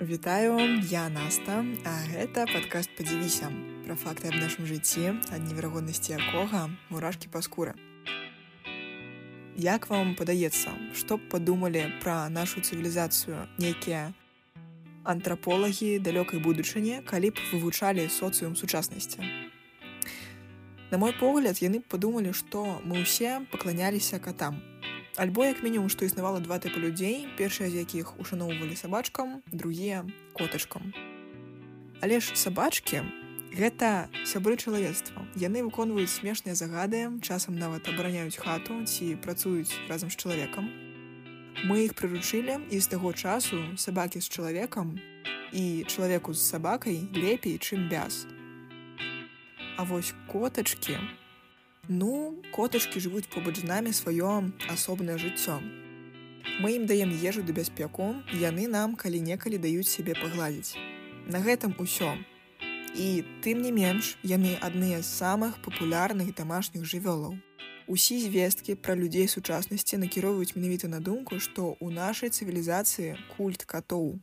Вітаю, я Наста, а гэта падкаст падзівіся пра факты аб нашым жыцці, ад неверагоднасці якога мурашкі па скуры. Як вам падаецца, што б падумалі пра нашу цывілізацыю нейкія антраполагі далёкай будучыні, калі б вывучалі соцыум сучаснасці. На мой погляд, яны падумалі, што мы ўсе пакланяліся катам, Альбо як мінімум, што існавала два тыпы людзей, першыя з якіх ушаноўвалі сабачкам, другія котачкам. Але ж сабачкі гэта сябры чалавецтва. Яны выконваюць смешныя загады, часам нават абараняюць хату ці працуюць разам з чалавекам. Мы іх прыручылі і з таго часу сабакі з чалавекам і чалавеку з сабакай лепей, чым бяз. А вось котачкі, Ну, котачкі жывуць побач з намі сваё асобнае жыццё. Мы ім даем ежу да бяспеку, яны нам калі-некалі даюць сябе пагладзіць. На гэтым усё. І тым не менш, яны адныя з самых папулярных дамашніх жывёлаў. Усі звесткі пра людзей сучаснасці накіроўваюць менавіта на думку, што ў нашай цывілізацыі культ катоў.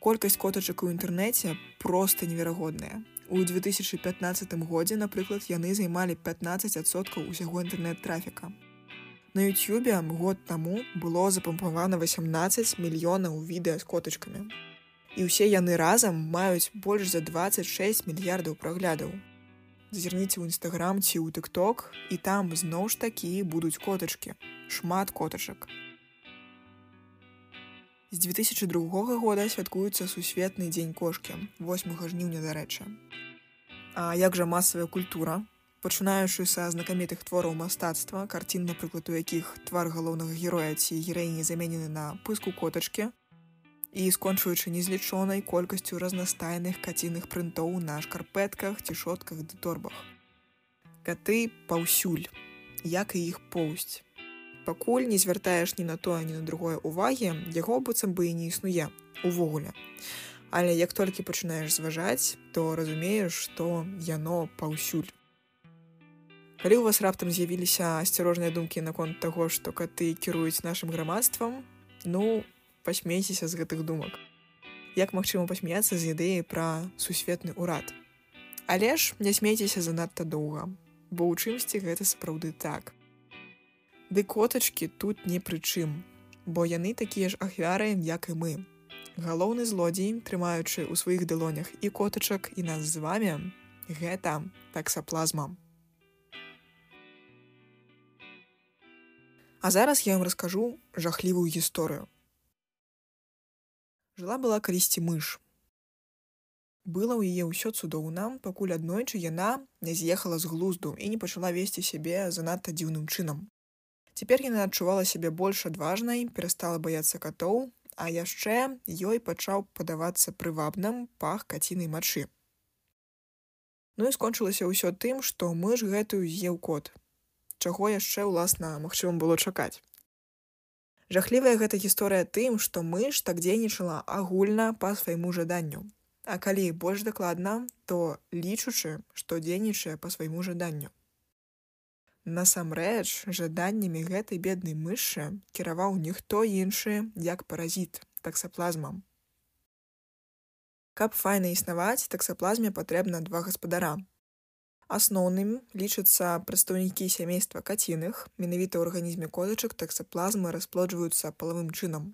Колькасць котачак у інтэрнэце проста неверагодная. У 2015 годзе, напрыклад, яны займалі 15соткаў усяго інтэрнэт-трафіка. На Ютюбе год таму было запампавана 18 мільёнаў відэа з котачкамі. І ўсе яны разам маюць больш за 26 мільярдаў праглядаў. Зазірніце ў нстаграм ці ў тыкток і там зноў ж такі будуць котачкі, шмат котачак. З 2002 года святкуецца сусветны дзень кошкі 8 жніўня дарэчы. А як жа масавая культура, пачынаючы са знакамітых твораў мастацтва, карцін, напрыклад, у якіх твар галоўнага героя ці гераіні заменены на пыску котачкі і скончваючы незлічонай колькасцю разнастайных каціных прынтоў на шкарпэтках ці шотках ды торбах. Каты паўсюль, як і іх поўсць пакуль не звяртаеш ні на тое, ні на другое увагі, яго быццам бы і не існуе увогуле. Але як толькі пачынаеш зважаць, то разумееш, што яно паўсюль. Калі ў вас раптам з'явіліся асцярожныя думкі наконт таго, што каты кіруюць нашым грамадствам, ну, пасмейцеся з гэтых думак. Як магчыма пасмяцца з ідэяй пра сусветны ўрад. Але ж не смейцеся занадта доўга, бо ў чымсьці гэта сапраўды так. Ды котачкі тут не пры чым, бо яны такія ж ахвяры, як і мы. Галоўны злодзей, трымаючы ў сваіх далонях і котачак і нас з вами, гэта таксаплазма. А зараз я вам раскажу жахлівую гісторыю. Жыла была калісьці мыш. Была ў яе ўсё цудоўна, пакуль аднойчы яна не з'ехала з глузду і не пачала весці сябе занадта дзіўным чынам. Цяпер яна адчувала сябе больш адважнай, перастала баяцца катоў, а яшчэ ёй пачаў падавацца прывабным пах кацінай мачы. Ну і скончылася ўсё тым, што мы ж гэтую з'еў кот. Чаго яшчэ ўласна магчыма было чакаць. Жахлівая гэта гісторыя тым, што мыш так дзейнічала агульна па свайму жаданню. А калі больш дакладна, то лічучы, што дзейнічае па свайму жаданню. Насамрэч, жаданнямі гэтай беднай мышы кіраваў ніхто іншы, як паразіт таксаплазмам. Каб файна існаваць, таксаплазме патрэбна два гаспадара. Асноўным лічацца прадстаўнікі сямейства каціных, менавіта ў арганізме котачак таксаплазмы расплоджваюцца палавым чынам.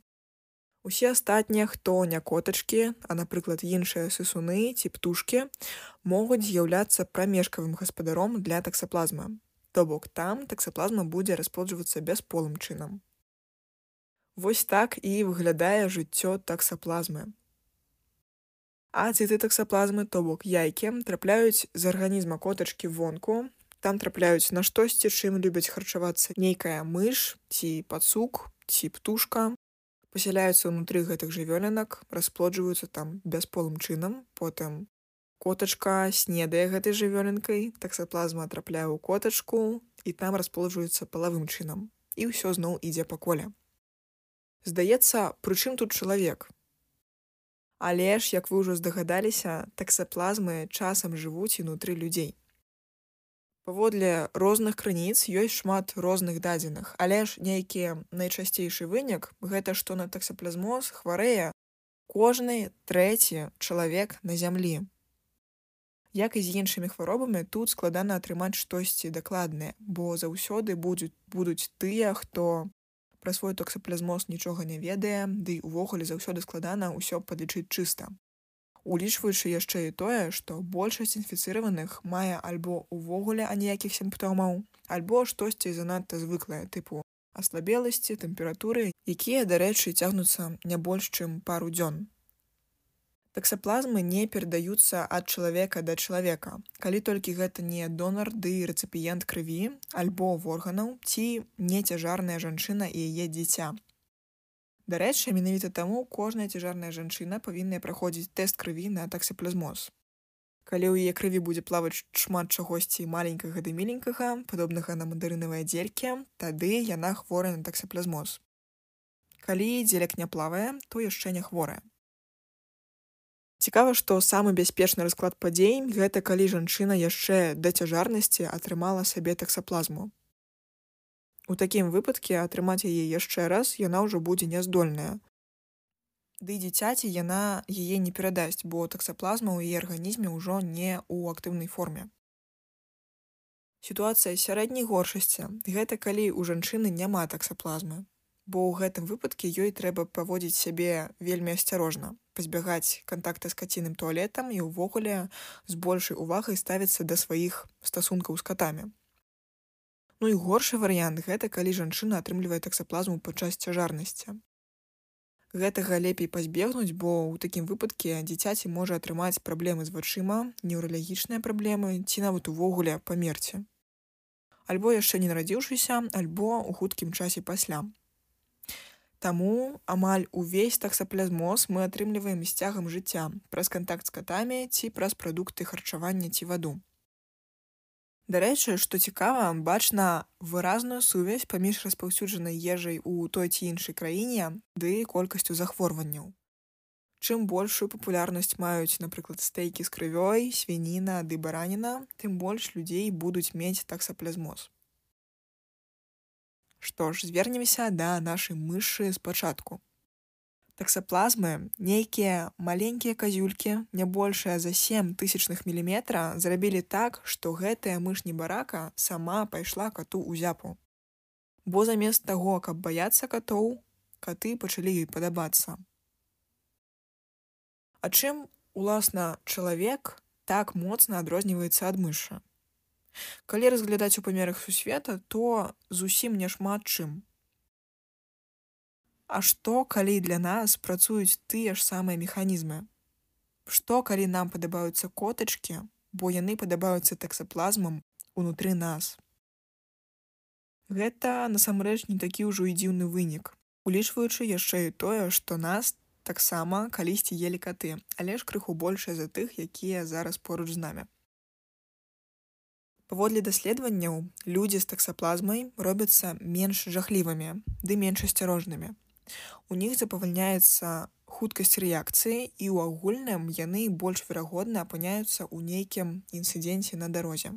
Усе астатнія, хто не котачкі, а напрыклад іншыя сысуны ці птушкі, могуць з'яўляцца прамежкавым гаспадаром для таксаплазмы, То бок там таксаплазма будзе расплоджвацца бясполым чынам. Вось так і выглядае жыццё таксаплазмы. А цыты таксаплазмы, то бок яйкі трапляюць з арганізма котачкі вонку, там трапляюць на штосьці, чым любяць харчавацца нейкая мыш ці пацук ці птушка, пасяляюцца ўнутры гэтых жывёлінак, расплоджваюцца там бясполым чынам, потым котачка снедае гэтай жывёлінкай таксаплазма трапляе ў котачку і там располажваецца палавым чынам. І ўсё зноў ідзе па коле. Здаецца прычым тут чалавек? Але ж як вы ўжо здагадаліся таксаплазмы часам жывуць інутры людзей. Паводле розных крыніц ёсць шмат розных дадзеных але ж нейкі найчасцейшы вынік гэта што на таксаплазмоз хварэе кожны трэці чалавек на зямлі. Як і з іншымі хваробамі тут складана атрымаць штосьці дакладнае, бо заўсёды будуць будуць тыя, хто пра свой токсаплазмоз нічога не ведае, ды увогуле заўсёды складана ўсё падлічыць чыста. Улічваючы яшчэ і тое, што большасць інфіцыраваных мае альбо ўвогуле аніякіх сімптомаў, альбо штосьці занадта звыклае тыпу аслабеласці, тэмпературы, якія, дарэчы, цягнуцца не больш, чым пару дзён. Таксаплазмы не перадаюцца ад чалавека да чалавека. Калі толькі гэта не донар ды рэцыпіент крыві, альбо органаў ці не цяжарная жанчына і яе дзіця. Дарэчы, менавіта таму кожная цяжарная жанчына павінна праходзіць тэст крыві на таксаплазмоз. Калі ў яе крыві будзе плаваць шмат чагосьці маленькага ды міленькага, падобнага на мандарынавыя дзелькі, тады яна хворая на таксаплазмоз. Калі дзелек не плавае, то яшчэ не хворая. Цікава, што самы бяспечны расклад падзей гэта калі жанчына яшчэ да цяжарнасці атрымала сабе таксаплазму. У такім выпадке атрымаць яе яшчэ раз яна ўжо будзе няздольная. Ды дзіцяці яна яе не перадасць, бо таксаплазма ў яе арганізме ўжо не ў актыўнай форме. Сітуацыя сярэдняй горшасці гэта калі ў жанчыны няма таксаплазмы, бо ў гэтым выпадке ёй трэба паводзіць сябе вельмі асцярожна пазбягаць кантакта з каціным туалетам і ўвогуле з большай увагай ставіцца да сваіх стасункаў з катамі. Ну і горшы варыянт гэта калі жанчына атрымлівае таксаплазму падчас цяжарнасці. Гэтага лепей пазбегнуць, бо ў такім выпадке дзіцяці можа атрымаць праблемы з вачыма, неўралагічныя праблемы ці нават увогуле памерці. Альбо яшчэ не нарадзіўшыся, альбо ў хуткім часе пасля. Таму амаль увесь таксаплазмоз мы атрымліваем з цягам жыцця праз кантакт з катамі ці праз прадукты харчавання ці ваду. Дарэчы, што цікава, бачна выразную сувязь паміж распаўсюджанай ежай у той ці іншай краіне ды колькасцю захворванняў. Чым большую папулярнасць маюць, напрыклад, стейкі з крывёй, свініна ды бараніна, тым больш людзей будуць мець таксаплазмоз. Што ж звернемся да нашай мышы спачатку. Таксаплазмы нейкія маленькія казюлькі, не большая за 7 тысячных міліметра зрабілі так, што гэтая мышні барака сама пайшла кату ў зяпу. Бо замест таго, каб баяцца катоў, каты пачалі ёй падабацца. А чым уласна чалавек так моцна адрозніваецца ад мыша? Калі разглядаць у памерах сусвета, то зусім няшмат чым. А што, калі для нас працуюць тыя ж самыя механізмы? Што, калі нам падабаюцца котачкі, бо яны падабаюцца таксаплазмам унутры нас? Гэта насамрэч не такі ўжо і дзіўны вынік, улічваючы яшчэ і тое, што нас таксама калісьці елі каты, але ж крыху большая за тых, якія зараз поруч з намі. Паводле даследаванняў людзі з таксаплазмай робяцца менш жахлівымі ды менш асцярожнымі. У них запавальняецца хуткасць рэакцыі і ў агульным яны больш верагодна апыняюцца ў нейкім інцыдэнце на дарозе.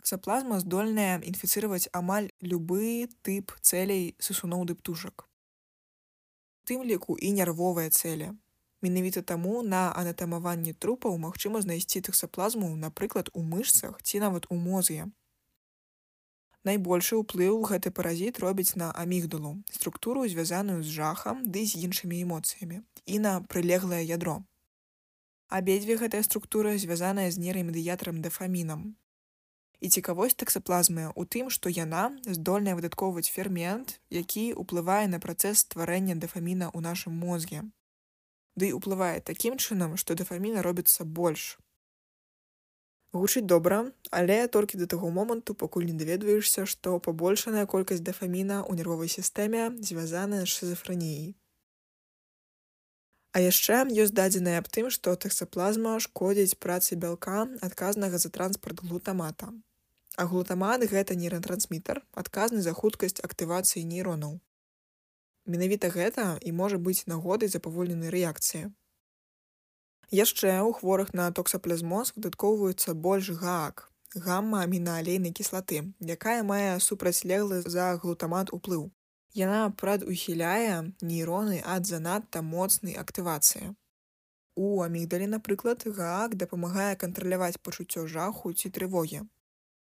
Таксаплазма здольная інфіцыраваць амаль любы тып цэлей сысуноў ды птушак. Тым ліку і нервовыя цэлі, Менавіта таму на анатамаванні трупаў магчыма знайсці таксаплазму, напрыклад, у мышцах ці нават у мозге. Найбольшы ўплыў гэты паразіт робіць на амігдалу, структуру, звязаную з жахам ды з іншымі эмоцыямі і на прылеглае ядро. Абедзве гэтыя структуры звязаныя з нейрамедыятарам дэфамінам. І цікавосць таксаплазмы ў тым, што яна здольная выдаткоўваць фермент, які ўплывае на працэс стварэння дэфаміна ў нашым мозге ды і ўплывае такім чынам, што дэфаміна робіцца больш. Гучыць добра, але толькі да таго моманту, пакуль не даведваешся, што пабольшаная колькасць дэфаміна ў нервовай сістэме звязаная з шизафраніяй. А яшчэ ёсць дадзеная аб тым, што таксаплазма шкодзіць працы бялка адказнага за транспарт глутамата. А глутамат гэта нейратрансмітар, адказны за хуткасць актывацыі нейронаў. Менавіта гэта і можа быць нагодай запаволенай рэакцыі. Яшчэ ў хворых на токсаплазмоз выдаткоўваюцца больш гак, гамма амінаалейнай кіслаты, якая мае супрацьлеглы за глутамат уплыў. Яна прадухіляе нейроны ад занадта моцнай актывацыі. У амігдалі, напрыклад, гак дапамагае кантраляваць пачуццё жаху ці трывогі.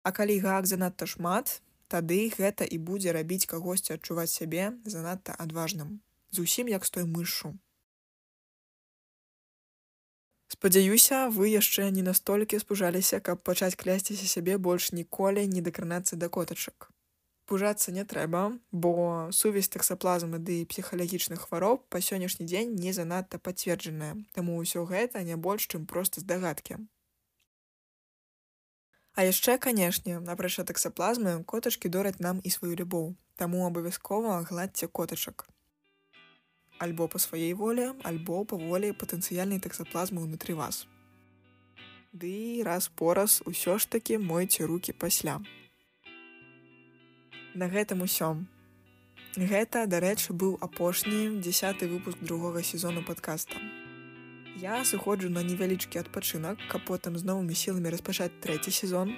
А калі гак занадта шмат, тады гэта і будзе рабіць кагосьці адчуваць сябе занадта адважным. Зусім як з той мышу. Спадзяюся, вы яшчэ не настолькі спужаліся, каб пачаць клясціся сябе больш ніколі не дакранацца да котачак пужацца не трэба, бо сувязь таксаплазмы ды псіхалагічных хвароб па сённяшні дзень не занадта пацверджаная, таму ўсё гэта не больш, чым проста здагадкі. А яшчэ, канешне, апрача таксаплазмы котачкі дораць нам і сваю любоў, таму абавязкова гладзьце котачак. Альбо па сваёй волі, альбо па волі патэнцыяльнай таксаплазмы ўнутры вас. Ды раз пораз усё ж такі мойце руки пасля на гэтым усё. Гэта, дарэчы, быў апошні дзясяты выпуск другога сезону падкаста. Я сыходжу на невялічкі адпачынак, каб потым з новымі сіламі распачаць трэці сезон.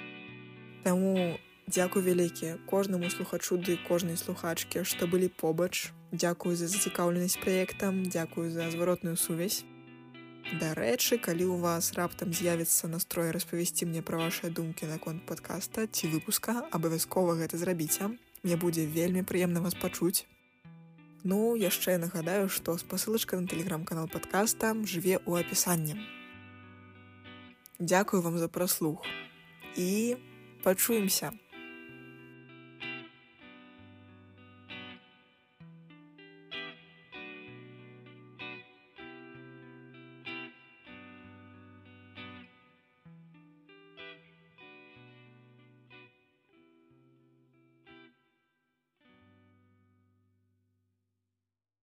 Таму дзякуй вялікі кожнаму слухачу ды кожнай слухачкі, што былі побач. Дзякую за зацікаўленасць праектам, дзякую за зваротную сувязь. Дарэчы, калі ў вас раптам з'явіцца настрой распавесці мне пра вашыя думкі наконт падкаста ці выпуска, абавязкова гэта зрабіце. Мне будзе вельмі прыемна вас пачуць. Ну, яшчэ нагадаю, што спасылачка на тэлеграм-канал падкаста жыве ў апісанні. Дзякую вам за праслух і пачуемся.